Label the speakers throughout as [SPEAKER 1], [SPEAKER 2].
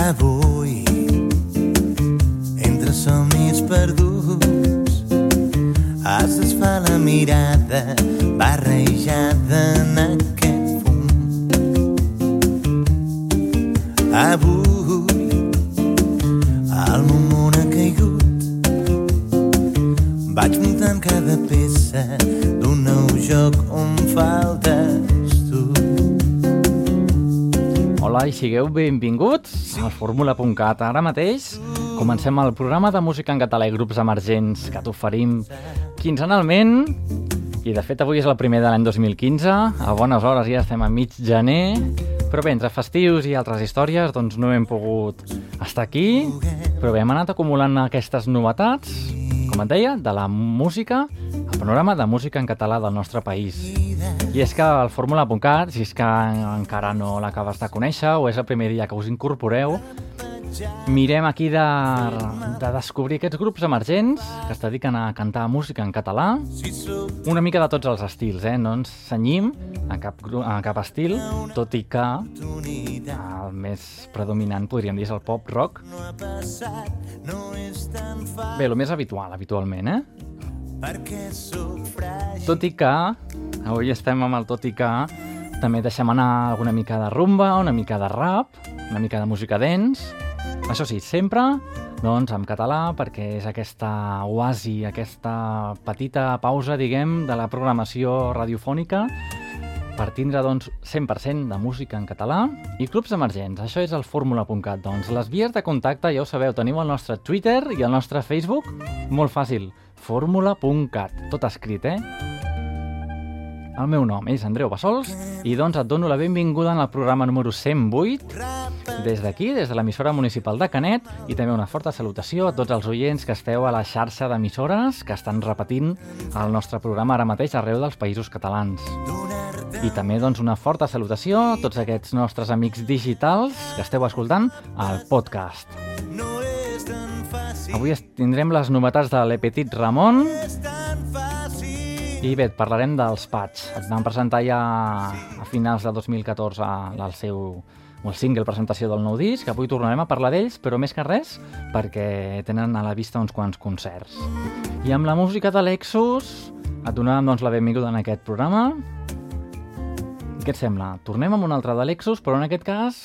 [SPEAKER 1] Avui, entre somnis perduts, es desfà la mirada barrejada en aquest fum. Avui, el meu món ha caigut. Vaig muntant cada peça d'un nou joc on faltes tu.
[SPEAKER 2] Hola i sigueu benvinguts al Fórmula.cat. Ara mateix comencem el programa de música en català i grups emergents que t'oferim quinzenalment i de fet avui és el primer de l'any 2015. A bones hores ja estem a mig gener, però bé, entre festius i altres històries doncs no hem pogut estar aquí, però bé, hem anat acumulant aquestes novetats, com et deia, de la música, el panorama de música en català del nostre país. I és que el Fórmula.cat, si és que encara no l'acabes de conèixer o és el primer dia que us incorporeu, mirem aquí de, de descobrir aquests grups emergents que es dediquen a cantar música en català, una mica de tots els estils, eh? no ens senyim a cap, a cap estil, tot i que el més predominant podríem dir és el pop rock. Bé, el més habitual, habitualment, eh? Tot i que, avui estem amb el tot i que, també deixem anar alguna mica de rumba, una mica de rap, una mica de música dance. Això sí, sempre doncs, en català, perquè és aquesta oasi, aquesta petita pausa, diguem, de la programació radiofònica per tindre doncs, 100% de música en català i clubs emergents. Això és el fórmula.cat. Doncs les vies de contacte, ja ho sabeu, teniu el nostre Twitter i el nostre Facebook. Molt fàcil, fórmula.cat. Tot escrit, eh? El meu nom és Andreu Bassols i doncs et dono la benvinguda en el programa número 108 des d'aquí, des de l'emissora municipal de Canet i també una forta salutació a tots els oients que esteu a la xarxa d'emissores que estan repetint el nostre programa ara mateix arreu dels països catalans. I també doncs, una forta salutació a tots aquests nostres amics digitals que esteu escoltant al podcast. Avui tindrem les novetats de Le Petit Ramon i bé, parlarem dels Patch. Et van presentar ja a finals de 2014 el seu el single presentació del nou disc. Avui tornarem a parlar d'ells, però més que res perquè tenen a la vista uns quants concerts. I amb la música de Lexus et donàvem doncs, la benvinguda en aquest programa. Què et sembla? Tornem amb un altre de Lexus, però en aquest cas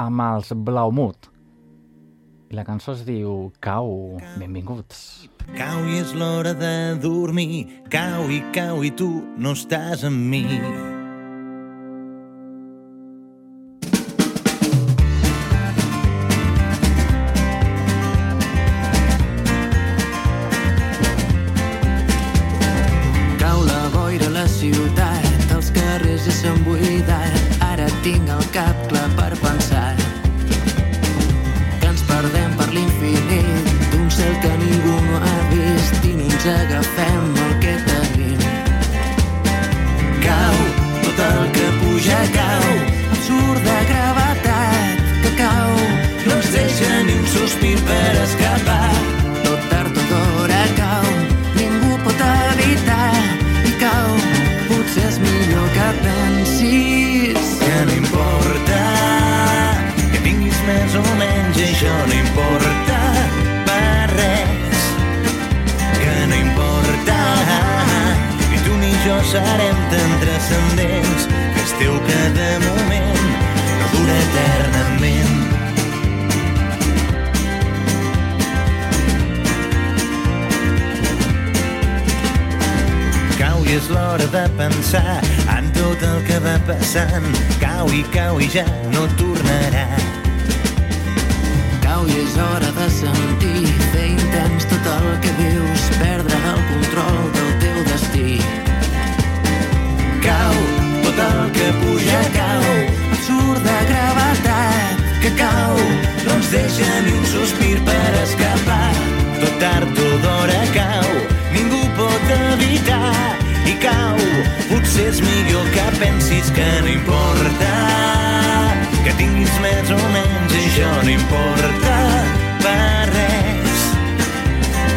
[SPEAKER 2] amb els Blaumut. I la cançó es diu Cau. Benvinguts.
[SPEAKER 1] Cau i és l'hora de dormir, cau i cau i tu no estàs amb mi.
[SPEAKER 3] Potser és millor que pensis
[SPEAKER 1] Que no importa que tinguis més o menys, això no importa per res. Que no importa, ni tu ni jo serem tan transcendents que esteu cada moment és l'hora de pensar en tot el que va passant. Cau i cau i ja no tornarà.
[SPEAKER 3] Cau i és hora de sentir, fer intens tot el que vius, perdre el control del teu destí.
[SPEAKER 1] Cau, tot el que puja cau.
[SPEAKER 3] Absurd de gravetat
[SPEAKER 1] que cau, no ens deixa ni un sospir per escapar. Tot tard o d'hora cau, ningú pot evitar i cau. Potser és millor que pensis que no importa, que tinguis més o menys, això no importa per res.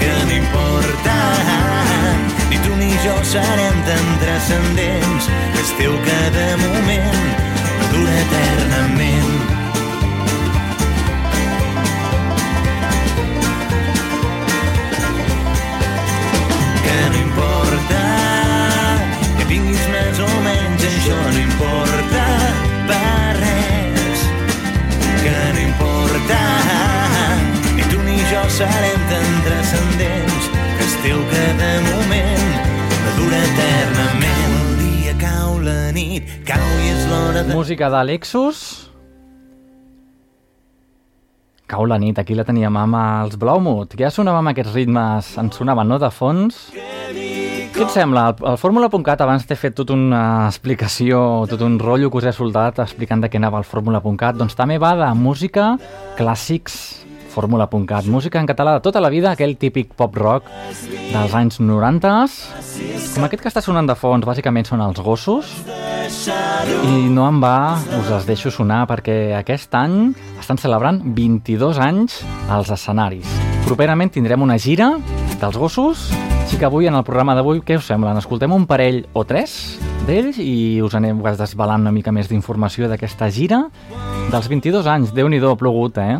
[SPEAKER 1] Que no importa, ni tu ni jo serem tan transcendents, que esteu cada moment dura eternament. Serem tan transcendents que esteu cada moment no dura eternament. El dia cau la nit, cau i és l'hora de...
[SPEAKER 2] Música d'Alexus. Cau la nit, aquí la teníem amb els Blaumut. Ja sonàvem aquests ritmes, ens sonaven, no?, de fons. Què et sembla? El, Fórmula.cat abans t'he fet tota una explicació, tot un rotllo que us he soltat explicant de què anava el Fórmula.cat. Doncs també va de música, clàssics, Fórmula.cat, música en català de tota la vida, aquell típic pop-rock dels anys 90. Com aquest que està sonant de fons, bàsicament són els gossos. I no en va, us els deixo sonar perquè aquest any estan celebrant 22 anys als escenaris. Properament tindrem una gira dels gossos, així que avui en el programa d'avui, què us sembla? Escoltem un parell o tres d'ells i us anem desvelant una mica més d'informació d'aquesta gira dels 22 anys. Déu-n'hi-do, plogut, eh?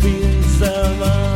[SPEAKER 4] love.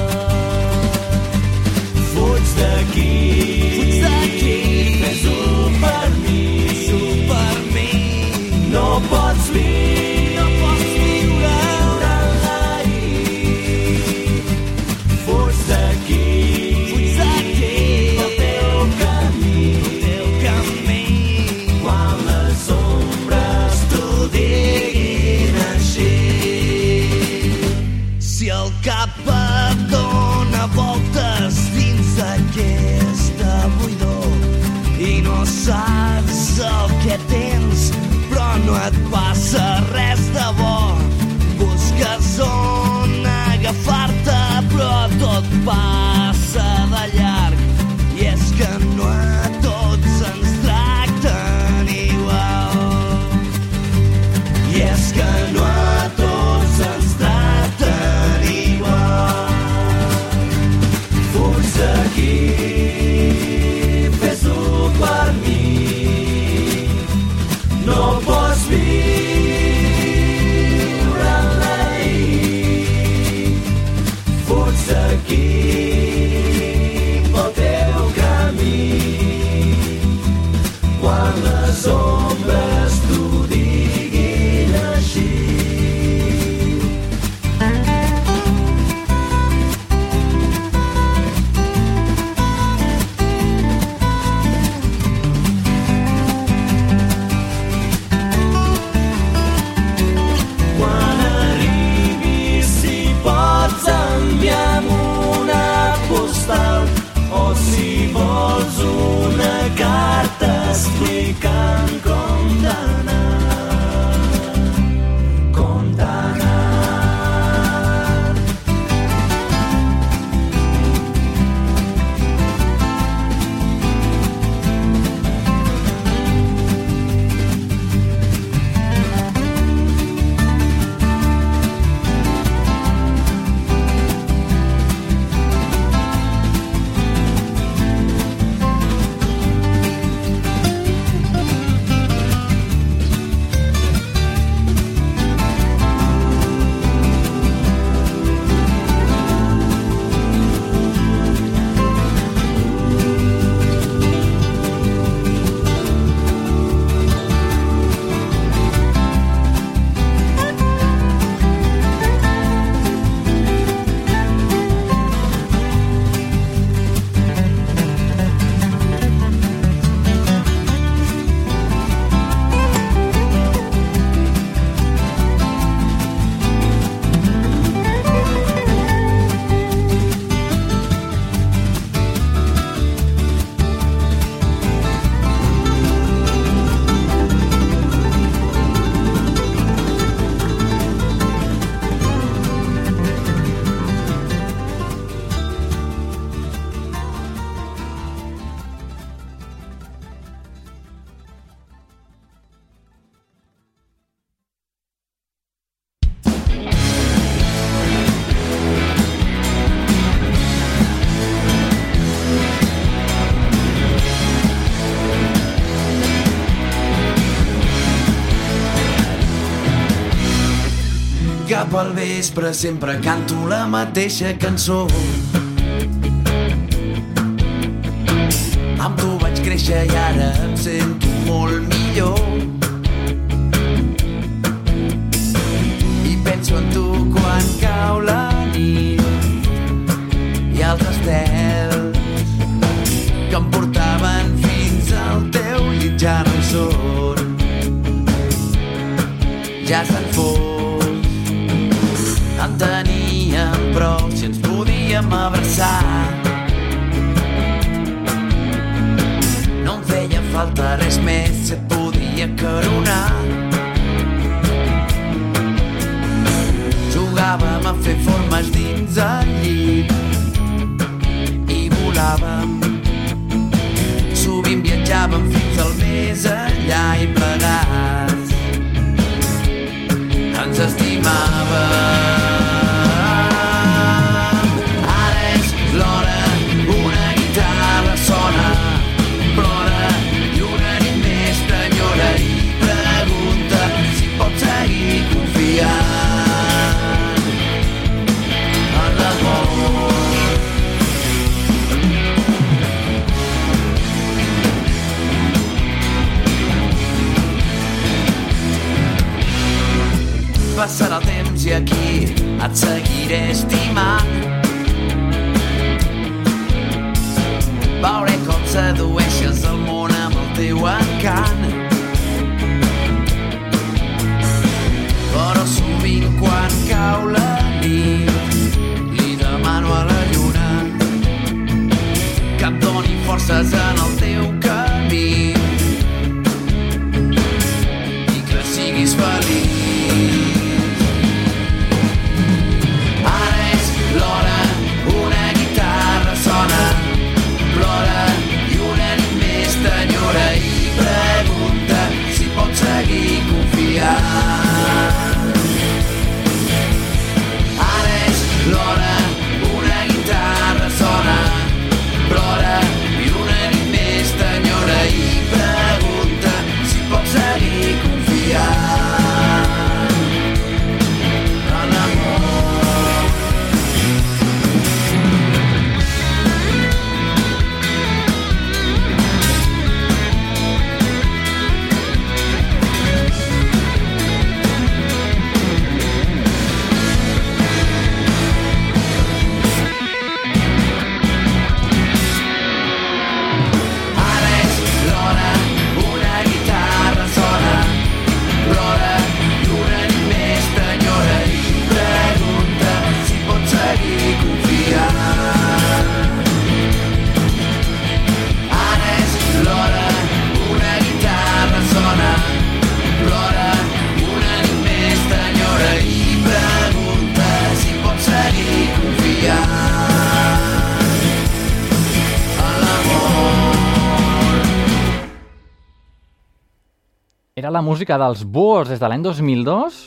[SPEAKER 4] Cap
[SPEAKER 5] al vespre sempre canto la mateixa cançó. Res més si et podia caronar. Jugàvem a fer formes dins el llit i volàvem. Sovint viatjàvem fins al més enllà i plegats seguiré estimant. Veuré com sedueixes el món amb el teu encant. Però sovint quan cau la nit li demano a la lluna que em doni forces en el teu
[SPEAKER 2] yeah. Música dels Búhos des de l'any 2002,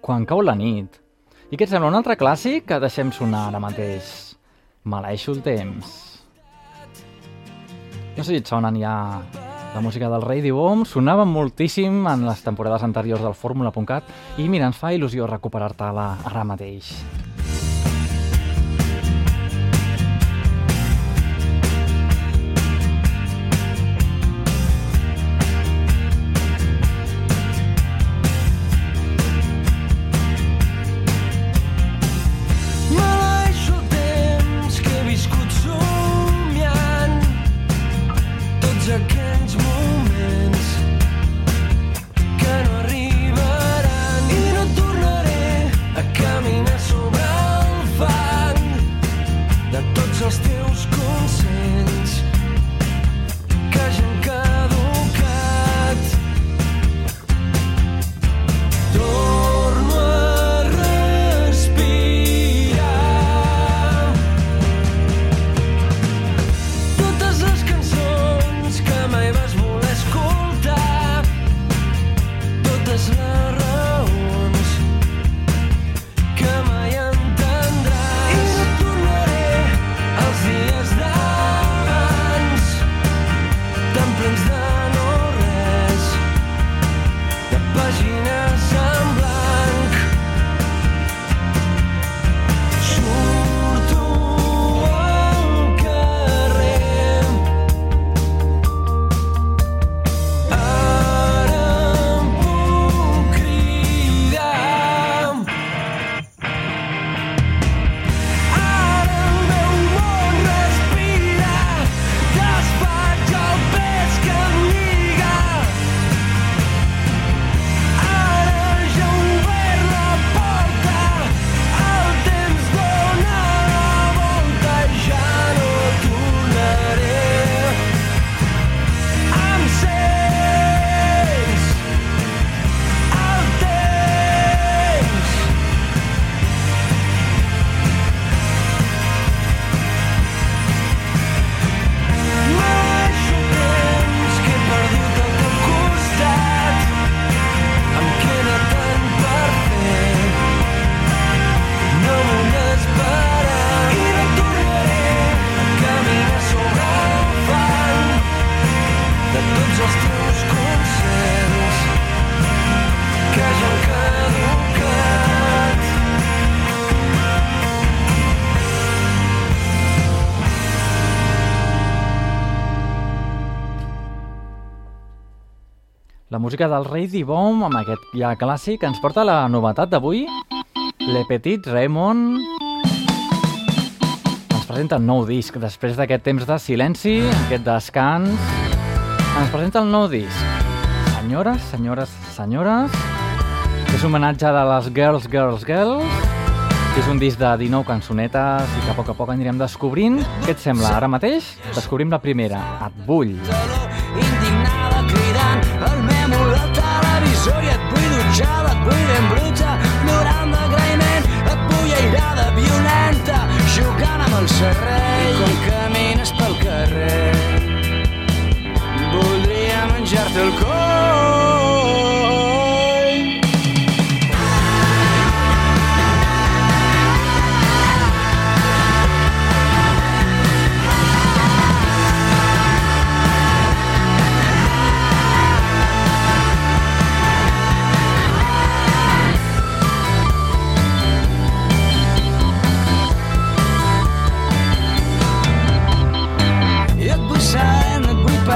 [SPEAKER 2] quan cau la nit. I què et sembla, un altre clàssic que deixem sonar ara mateix? Maleeixo el temps. No sé si et sonen ja la música del Rei Divom, sonava moltíssim en les temporades anteriors del Fórmula.cat i mira, ens fa il·lusió recuperar-te-la ara mateix. Música del Rei Dibom amb aquest ja clàssic ens porta la novetat d'avui. Le Petit Raymond ens presenta el nou disc després d'aquest temps de silenci, aquest descans. Ens presenta el nou disc. Senyores, senyores, senyores, és un homenatge de les Girls, Girls, Girls, és un disc de 19 cançonetes i que a poc a poc anirem descobrint. Què et sembla? Ara mateix descobrim la primera, Et vull.
[SPEAKER 6] indignada i et vull dutxada, et vull ben bruta, plorant d'agraïment, et vull airada, violenta, jugant amb el serrell. I quan camines pel carrer, voldria menjar-te el coll.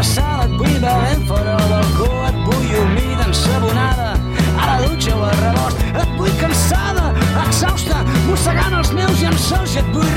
[SPEAKER 6] Sabent, et vull bevent fora del balcó, et vull humida, ensabonada, a la dutxa o al rebost, et vull cansada, exhausta, mossegant els meus llençols, i et vull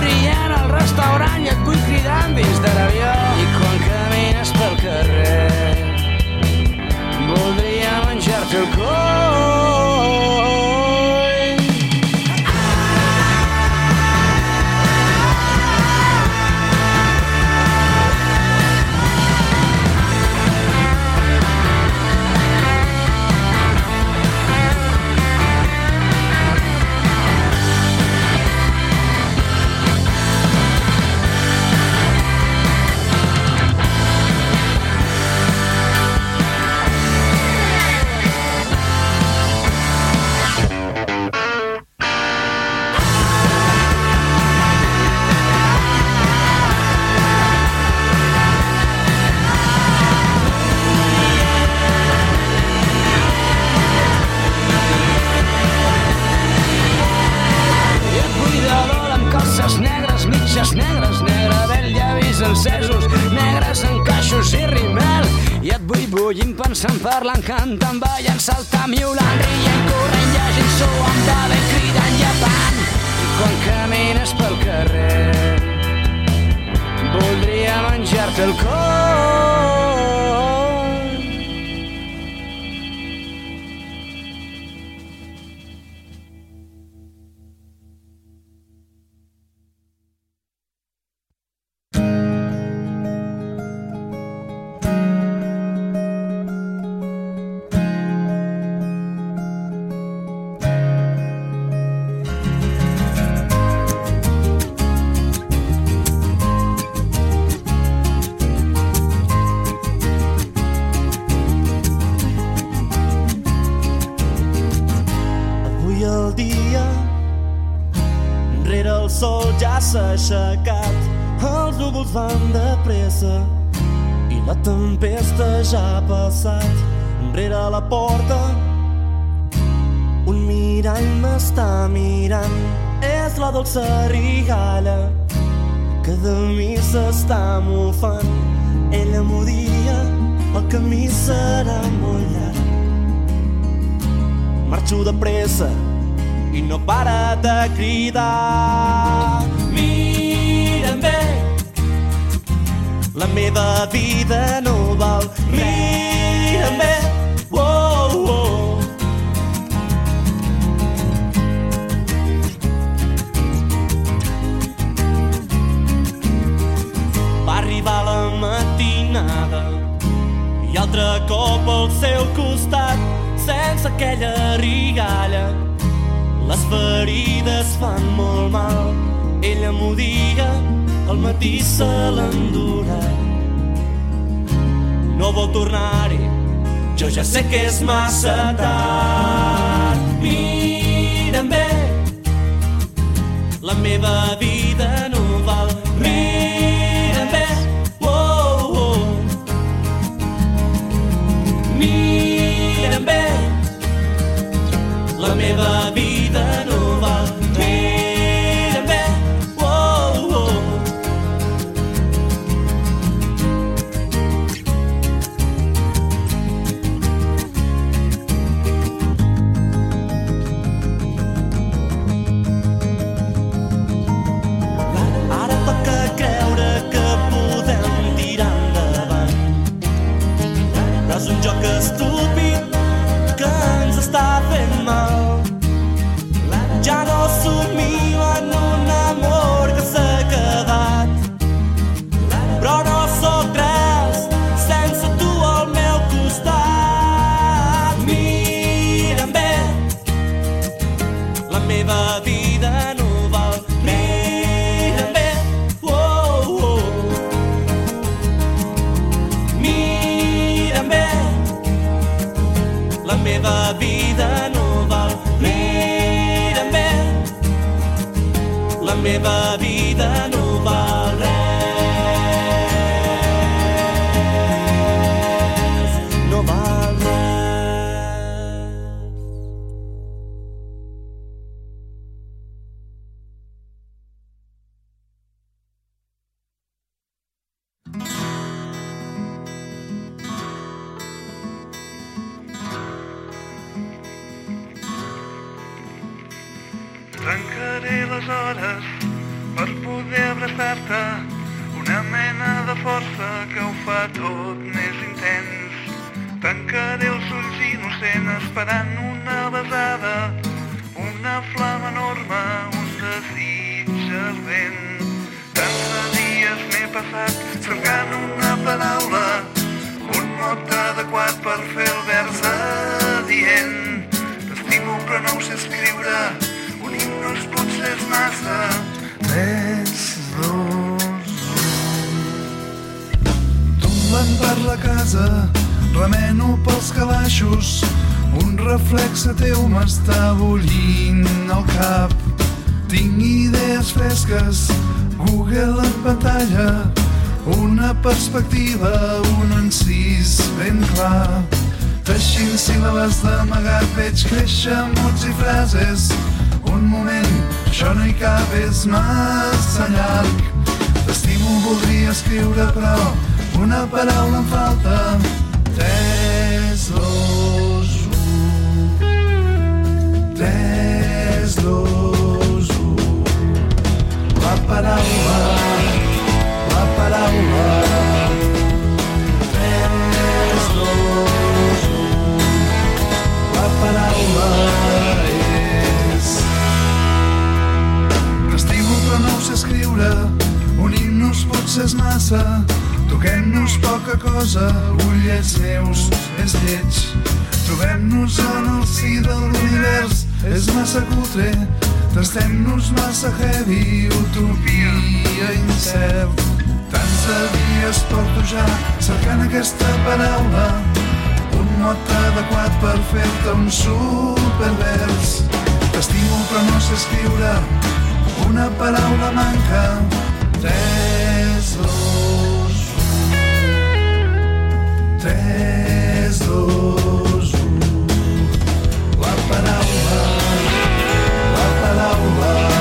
[SPEAKER 4] aixecat Els núvols van de pressa I la tempesta ja ha passat. Rere la porta Un mirall m'està mirant. És la dolça rigalla Que de mi s'està mofant. Ella m'ho dia El camí serà molt llarg. Marxo de pressa i no para de cridar. La meva vida no val. Mira'm bé, oh, oh. Va arribar la matinada i altre cop al seu costat sense aquella rigalla les ferides fan molt mal ella m'ho dia al matí se l'endurà. No vol tornar-hi jo ja sé que és massa tard. Mira'm bé la meva vida
[SPEAKER 7] 3, 2, 1... Tombant per la casa, remeno pels calaixos, un reflexe teu m'està bullint al cap. Tinc idees fresques, Google en pantalla, una perspectiva, un encís ben clar. Teixint síl·labes d'amagat veig créixer mots i frases. Un moment, això no hi cap, és massa llarg. T'estimo, voldria escriure, però una paraula em falta. 3, 2, 1... 3, 2, 1... La paraula, la paraula... 3, 2, 1... La paraula però no ho sé escriure Un himnus potser és massa Toquem-nos poca cosa Ullets meus és lleig Trobem-nos en el si de l'univers És massa cutre Tastem-nos massa heavy Utopia incert Tants de dies porto ja cercant aquesta paraula un mot adequat per fer-te un supervers. T'estimo però no sé escriure, una paraula manca. 3, 2, 1... 3, 2, 1... La paraula, la paraula...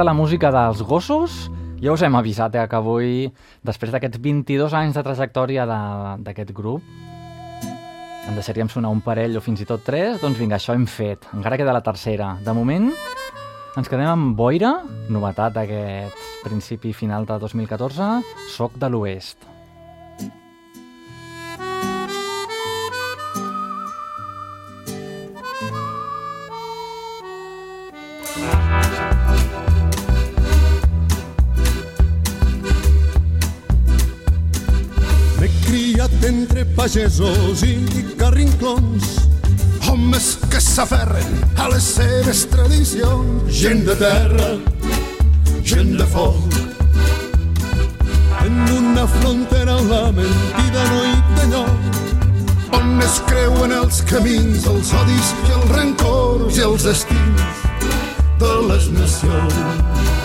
[SPEAKER 2] De la música dels gossos, ja us hem avisat eh, que avui, després d'aquests 22 anys de trajectòria d'aquest grup, en deixaríem sonar un parell o fins i tot tres, doncs vinga, això hem fet. Encara queda la tercera. De moment, ens quedem amb Boira, novetat d'aquest principi final de 2014, Soc de l'Oest.
[SPEAKER 8] entre pagesos i carrinclons. Homes que s'aferren a les seves tradicions. Gent de terra, gent de foc. En una frontera on la mentida no hi té lloc. On es creuen els camins, els odis i els rancors i els destins de les nacions.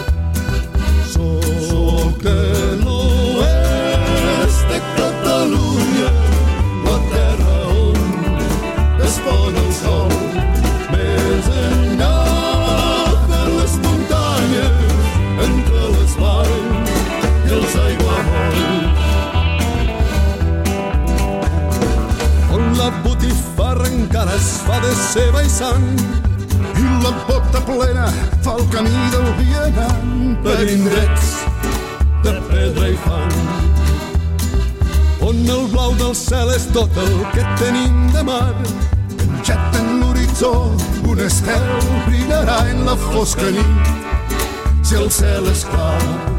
[SPEAKER 8] i la bota plena fa el camí del vianant per indrets de pedra i fang. On el blau del cel és tot el que tenim de mar penjat en l'horitzó un estel brillarà en la fosca nit. Si el cel és clar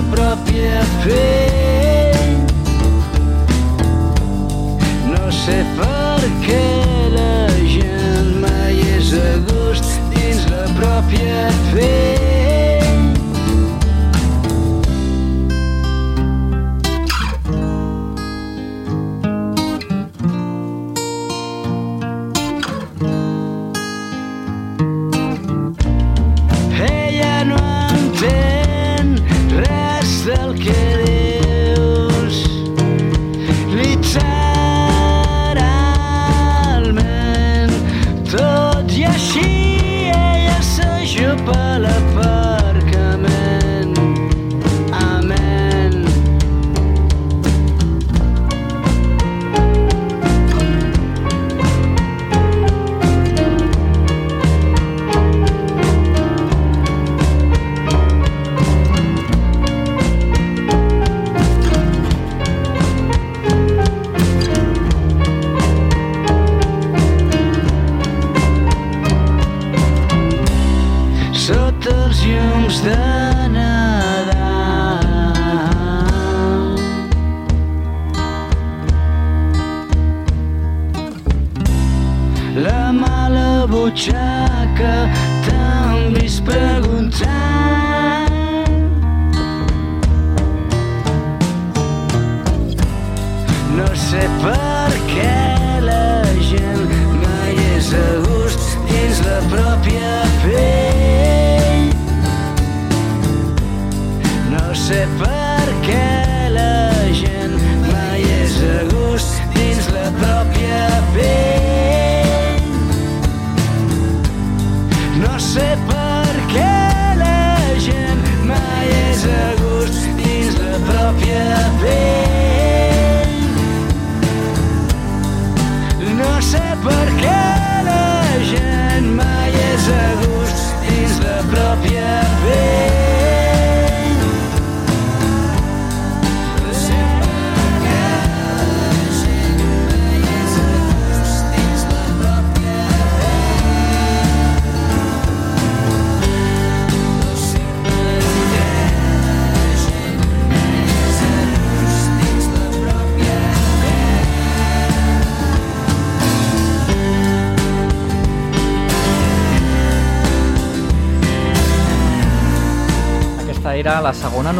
[SPEAKER 6] dins la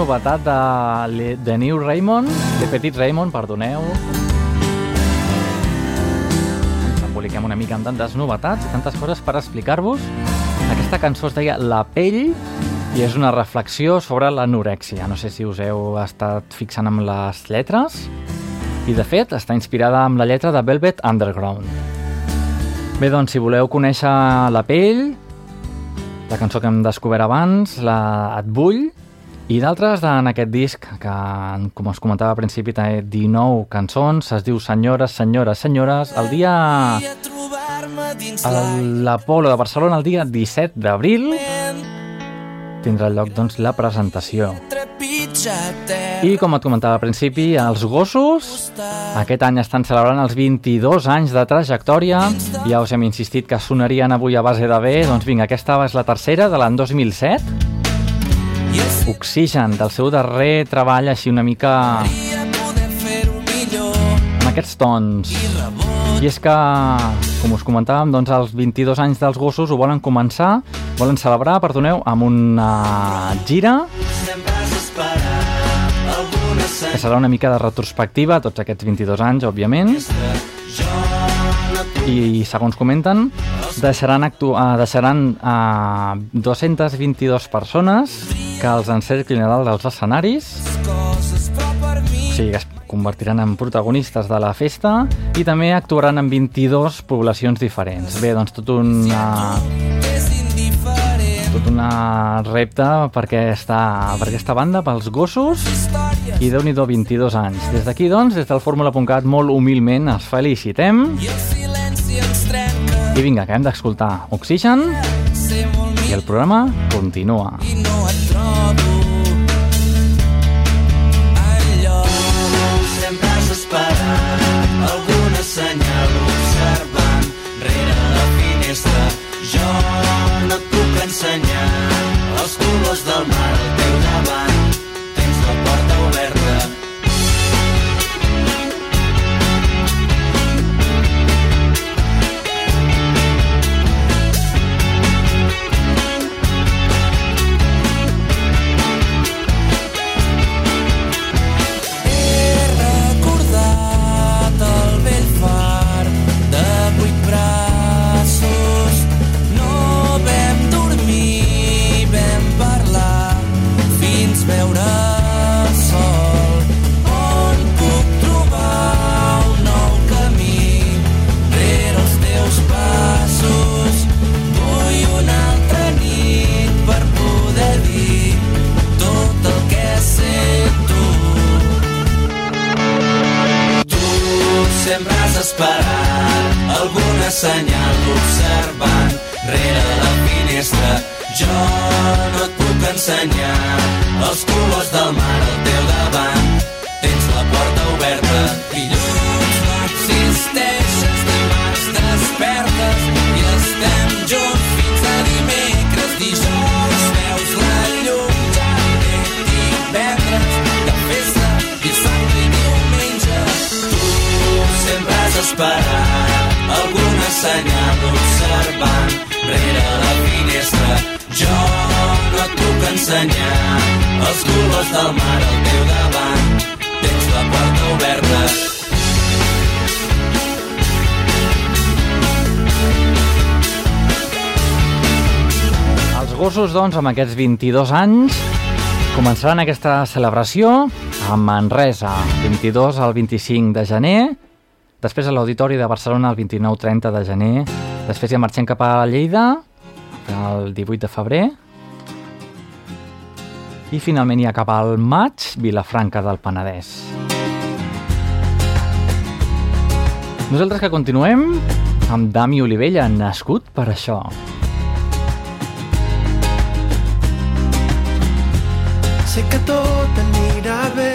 [SPEAKER 2] novetat de, de New Raymond, de Petit Raymond, perdoneu. Ens emboliquem una mica amb tantes novetats i tantes coses per explicar-vos. Aquesta cançó es deia La pell i és una reflexió sobre l'anorèxia. No sé si us heu estat fixant amb les lletres i, de fet, està inspirada amb la lletra de Velvet Underground. Bé, doncs, si voleu conèixer La pell, la cançó que hem descobert abans, la Et vull, i d'altres en aquest disc, que, com us comentava al principi, té 19 cançons, es diu Senyores, senyores, senyores, el dia... a l'Apolo de Barcelona, el dia 17 d'abril, tindrà lloc doncs, la presentació. I com et comentava al principi, els gossos aquest any estan celebrant els 22 anys de trajectòria. Ja us hem insistit que sonarien avui a base de B. Doncs vinga, aquesta és la tercera de l'any 2007. Oxigen, del seu darrer treball així una mica amb aquests tons. I és que, com us comentàvem, doncs els 22 anys dels gossos ho volen començar, volen celebrar, perdoneu, amb una gira que serà una mica de retrospectiva tots aquests 22 anys, òbviament. I, segons comenten, deixaran, actu uh, deixaran uh, 222 persones que els encerclin a dalt dels escenaris O sigui, es convertiran en protagonistes de la festa i també actuaran en 22 poblacions diferents. Bé, doncs tot una... Tot una repte per aquesta, per aquesta banda, pels gossos, i déu nhi 22 anys. Des d'aquí, doncs, des del Fórmula.cat, molt humilment els felicitem. I vinga, que hem d'escoltar Oxigen i el programa continua.
[SPEAKER 9] no et
[SPEAKER 4] modo alguna
[SPEAKER 2] doncs, amb aquests 22 anys, començaran aquesta celebració a Manresa, 22 al 25 de gener, després a l'Auditori de Barcelona el 29-30 de gener, després ja marxem cap a Lleida, el 18 de febrer, i finalment ja cap al maig, Vilafranca del Penedès. Nosaltres que continuem amb Dami Olivella, nascut per això.
[SPEAKER 10] Sé que tot anirà bé,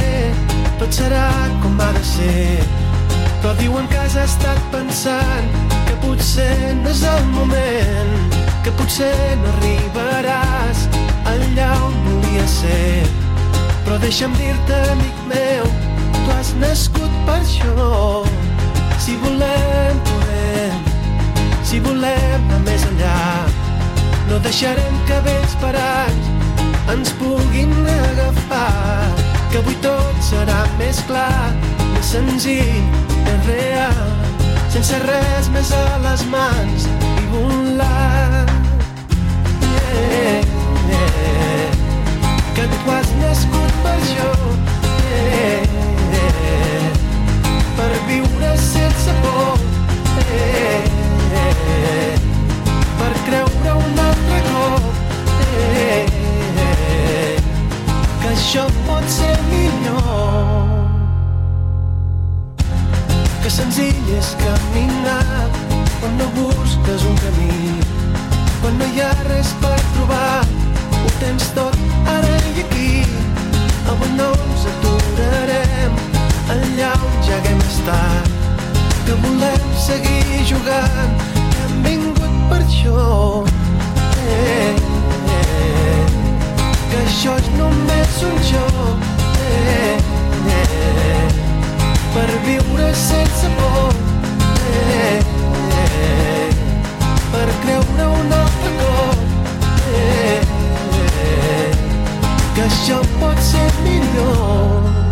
[SPEAKER 10] tot serà com ha de ser. Però diuen que has estat pensant que potser no és el moment, que potser no arribaràs allà on volia ser. Però deixa'm dir-te, amic meu, tu has nascut per això. Si volem, podem, si volem anar més enllà, no deixarem que vells parats ens puguin agafar que avui tot serà més clar més senzill, més real sense res més a les mans i volar yeah, yeah. que tu has nascut per això yeah, yeah. per viure sense por yeah, yeah. per creure un altre cop yeah, això pot ser millor. Que senzill és caminar quan no busques un camí, quan no hi ha res per trobar, ho tens tot ara i aquí. Avui no ens aturarem allà on ja haguem estat, que volem seguir jugant, hem vingut per això. Eh, eh, que això és només un joc eh, eh, per viure sense por eh, eh, per creure un altre cop eh, eh, que això pot ser millor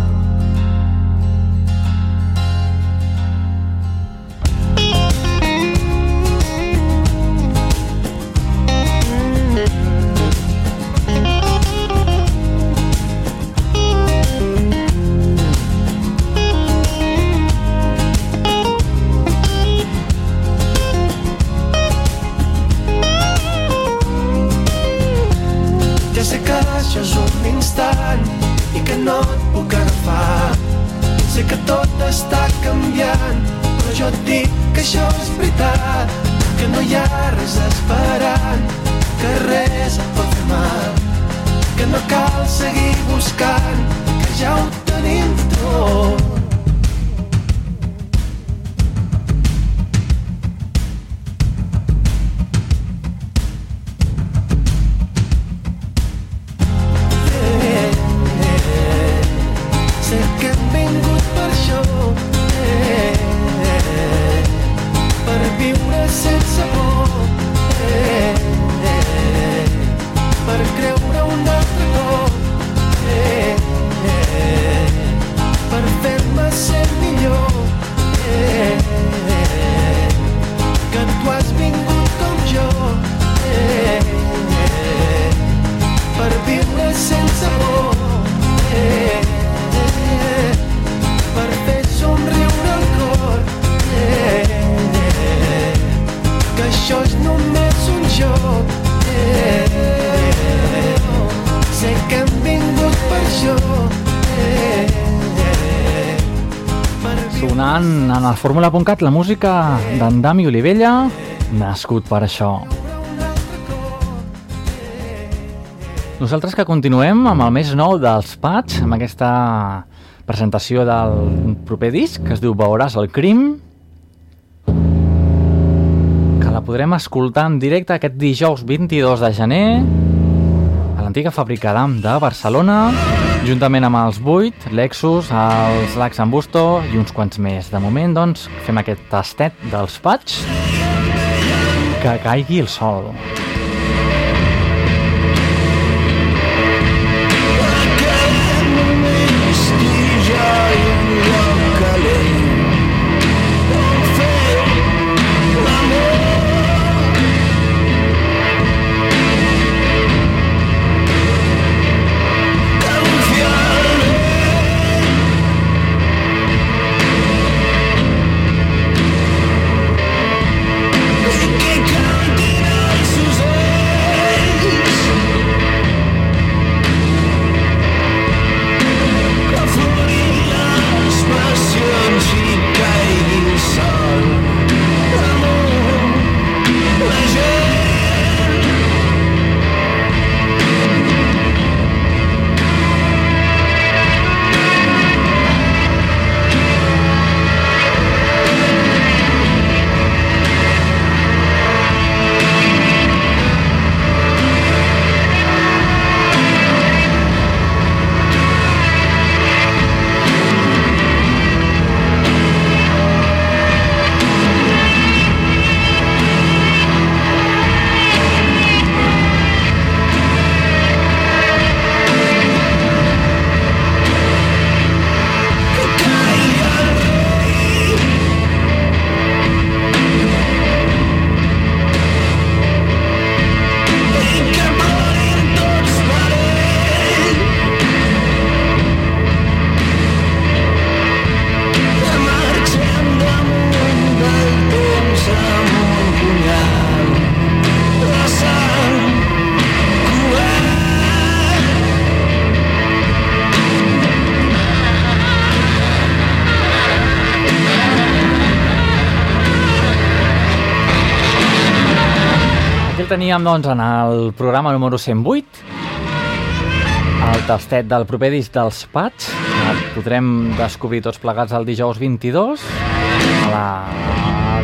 [SPEAKER 2] Fórmula.cat la música d'en Dami Olivella, nascut per això. Nosaltres que continuem amb el més nou dels Pats, amb aquesta presentació del proper disc, que es diu Veuràs el crim, que la podrem escoltar en directe aquest dijous 22 de gener a l'antiga fàbrica d'AM de Barcelona, juntament amb els 8, Lexus, els Lax en Busto i uns quants més. De moment, doncs, fem aquest tastet dels Pats que caigui el sol. Teníem, doncs, en el programa número 108, el tastet del proper disc dels Pats. El podrem descobrir tots plegats el dijous 22 a la,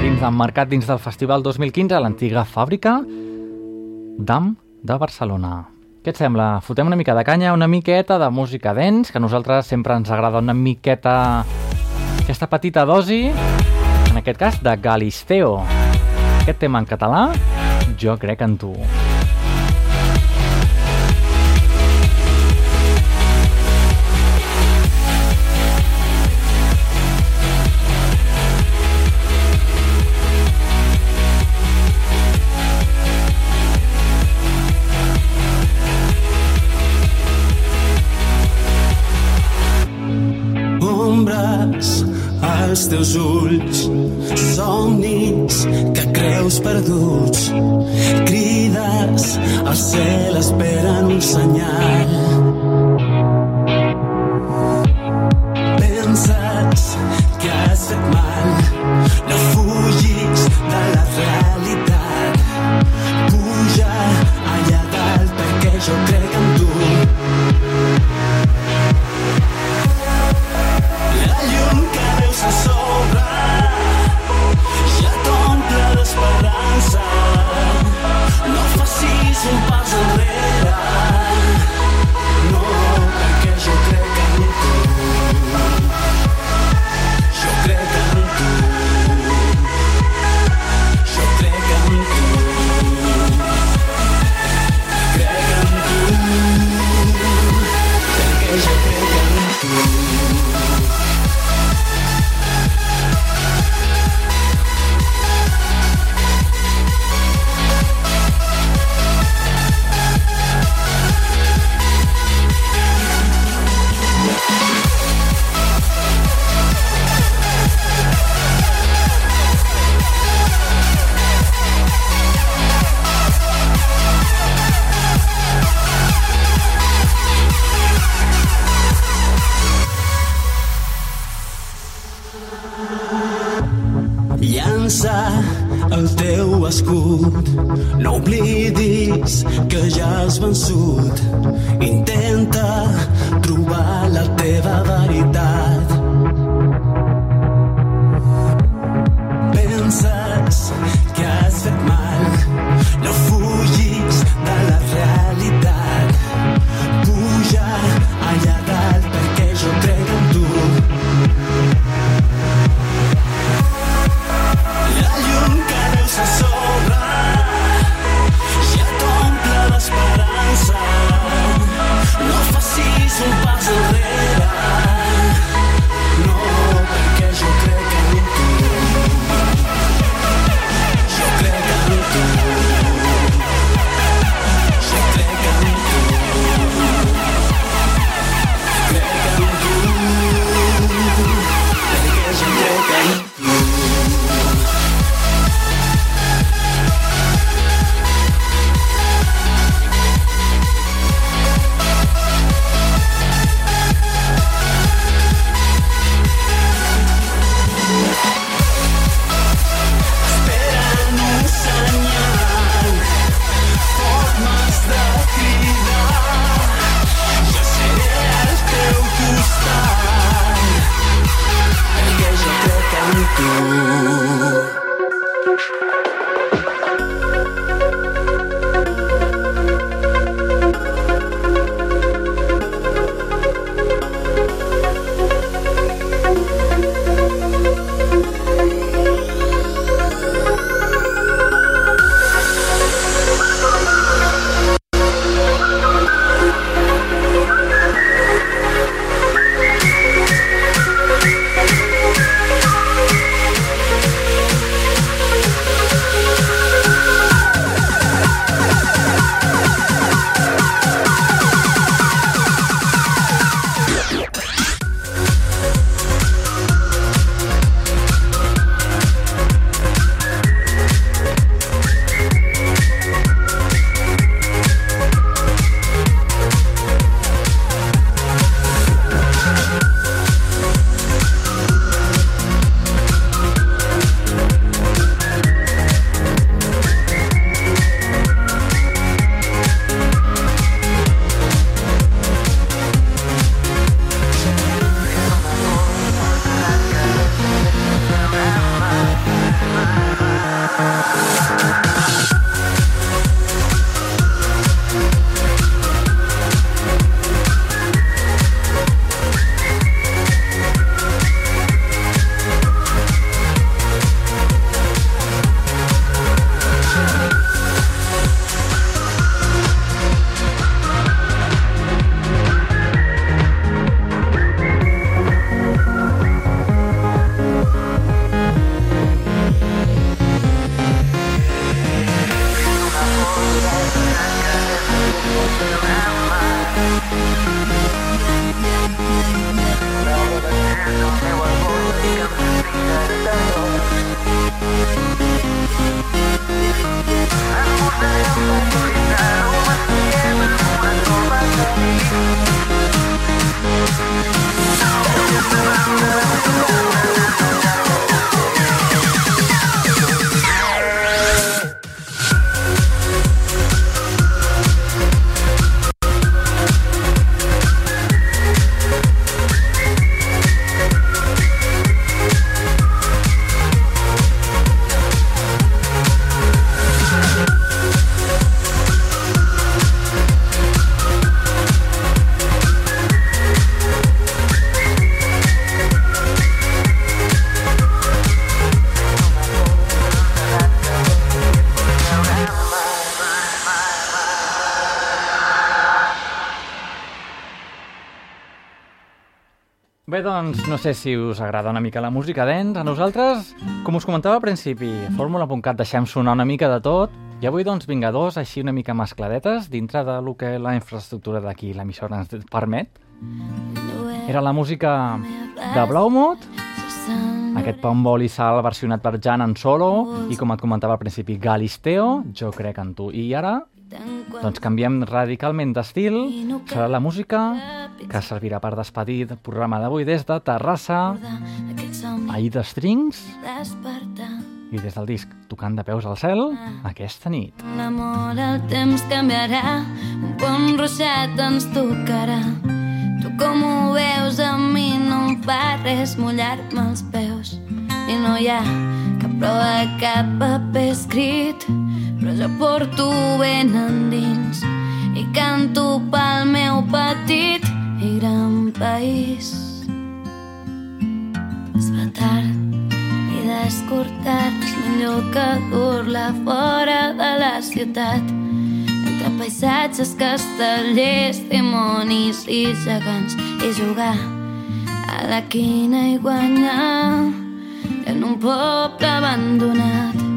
[SPEAKER 2] dins del mercat, dins del Festival 2015, a l'antiga fàbrica d'AM de Barcelona. Què et sembla? Fotem una mica de canya, una miqueta de música dents, que a nosaltres sempre ens agrada una miqueta aquesta petita dosi, en aquest cas de Galisteo. Aquest tema en català, jo crec en tu.
[SPEAKER 4] Als teus ulls, somnis que creus perduts, crides al cel esperen un senyal.
[SPEAKER 2] Doncs, no sé si us agrada una mica la música dents. A nosaltres, com us comentava al principi, a fórmula.cat deixem sonar una mica de tot i avui, doncs, vinga, dos així una mica mescladetes dintre de lo que la infraestructura d'aquí, l'emissora ens permet. Era la música de Blaumood, aquest Pombol i Sal versionat per Jan en solo i, com et comentava al principi, Galisteo, jo crec en tu. I ara, doncs canviem radicalment d'estil, serà la música que servirà per despedir el programa d'avui des de Terrassa, Aida Strings,
[SPEAKER 11] Despertar
[SPEAKER 2] i des del disc Tocant de peus al cel, aquesta nit.
[SPEAKER 11] L'amor, el temps canviarà, un pont ruixat ens tocarà. Tu com ho veus, a mi no em fa res mullar-me els peus. I no hi ha cap prova, cap paper escrit, però jo porto ben endins i canto pel meu petit i gran país. Es fa tard i d'escortar-nos millor que dur-la fora de la ciutat. Entre paisatges, castellers, dimonis i gegants. I jugar a la quina i guanyar en un poble abandonat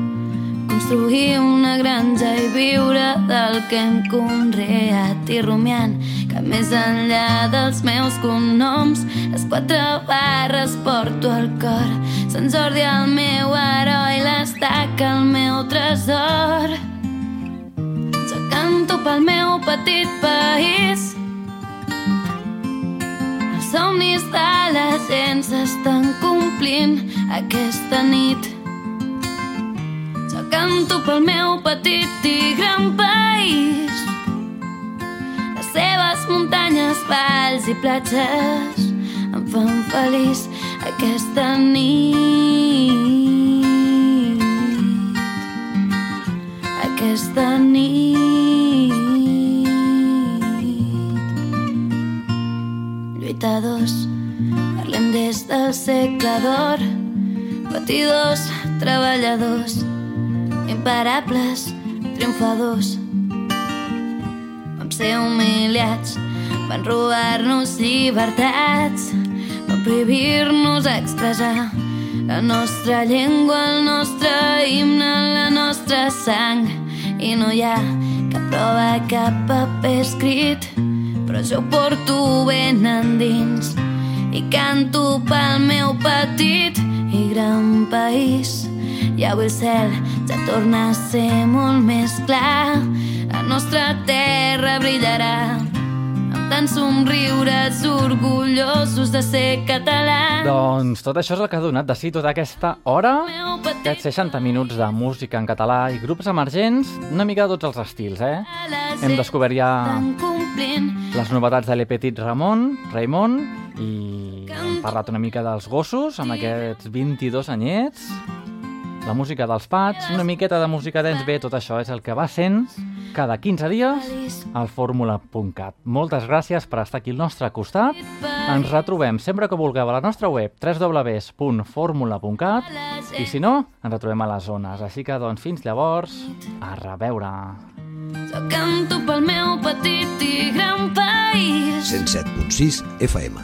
[SPEAKER 11] construir una granja i viure del que hem conreat. I rumiant que més enllà dels meus cognoms les quatre barres porto al cor. Sant Jordi el meu heroi l'estaca el meu tresor. Jo canto pel meu petit país. Els somnis de la gent s'estan complint aquesta nit jo canto pel meu petit i gran país. Les seves muntanyes, valls i platges em fan feliç aquesta nit. Aquesta nit. Lluitadors, parlem des del segle d'or, patidors, treballadors, imparables, triomfadors. Vam ser humiliats, van robar-nos llibertats, van prohibir-nos expressar la nostra llengua, el nostre himne, la nostra sang. I no hi ha cap prova, cap paper escrit, però jo porto ben endins i canto pel meu petit i gran país. I avui el cel ja torna a ser molt més clar. La nostra terra brillarà amb tants somriures orgullosos de ser català.
[SPEAKER 2] Doncs tot això és el que ha donat de si tota aquesta hora, aquests 60 minuts de música en català i grups emergents, una mica de tots els estils, eh? Hem descobert ja les novetats de l'Epetit Ramon, Raimon, i hem parlat una mica dels gossos, amb aquests 22 anyets, la música dels Pats, una miqueta de música dance, bé, tot això és el que va sent cada 15 dies al fórmula.cat. Moltes gràcies per estar aquí al nostre costat. Ens retrobem sempre que vulgueu a la nostra web www.formula.cat i si no, ens retrobem a les zones. Així que, doncs, fins llavors, a reveure.
[SPEAKER 11] Jo canto pel meu petit i gran país.
[SPEAKER 12] 107.6 FM.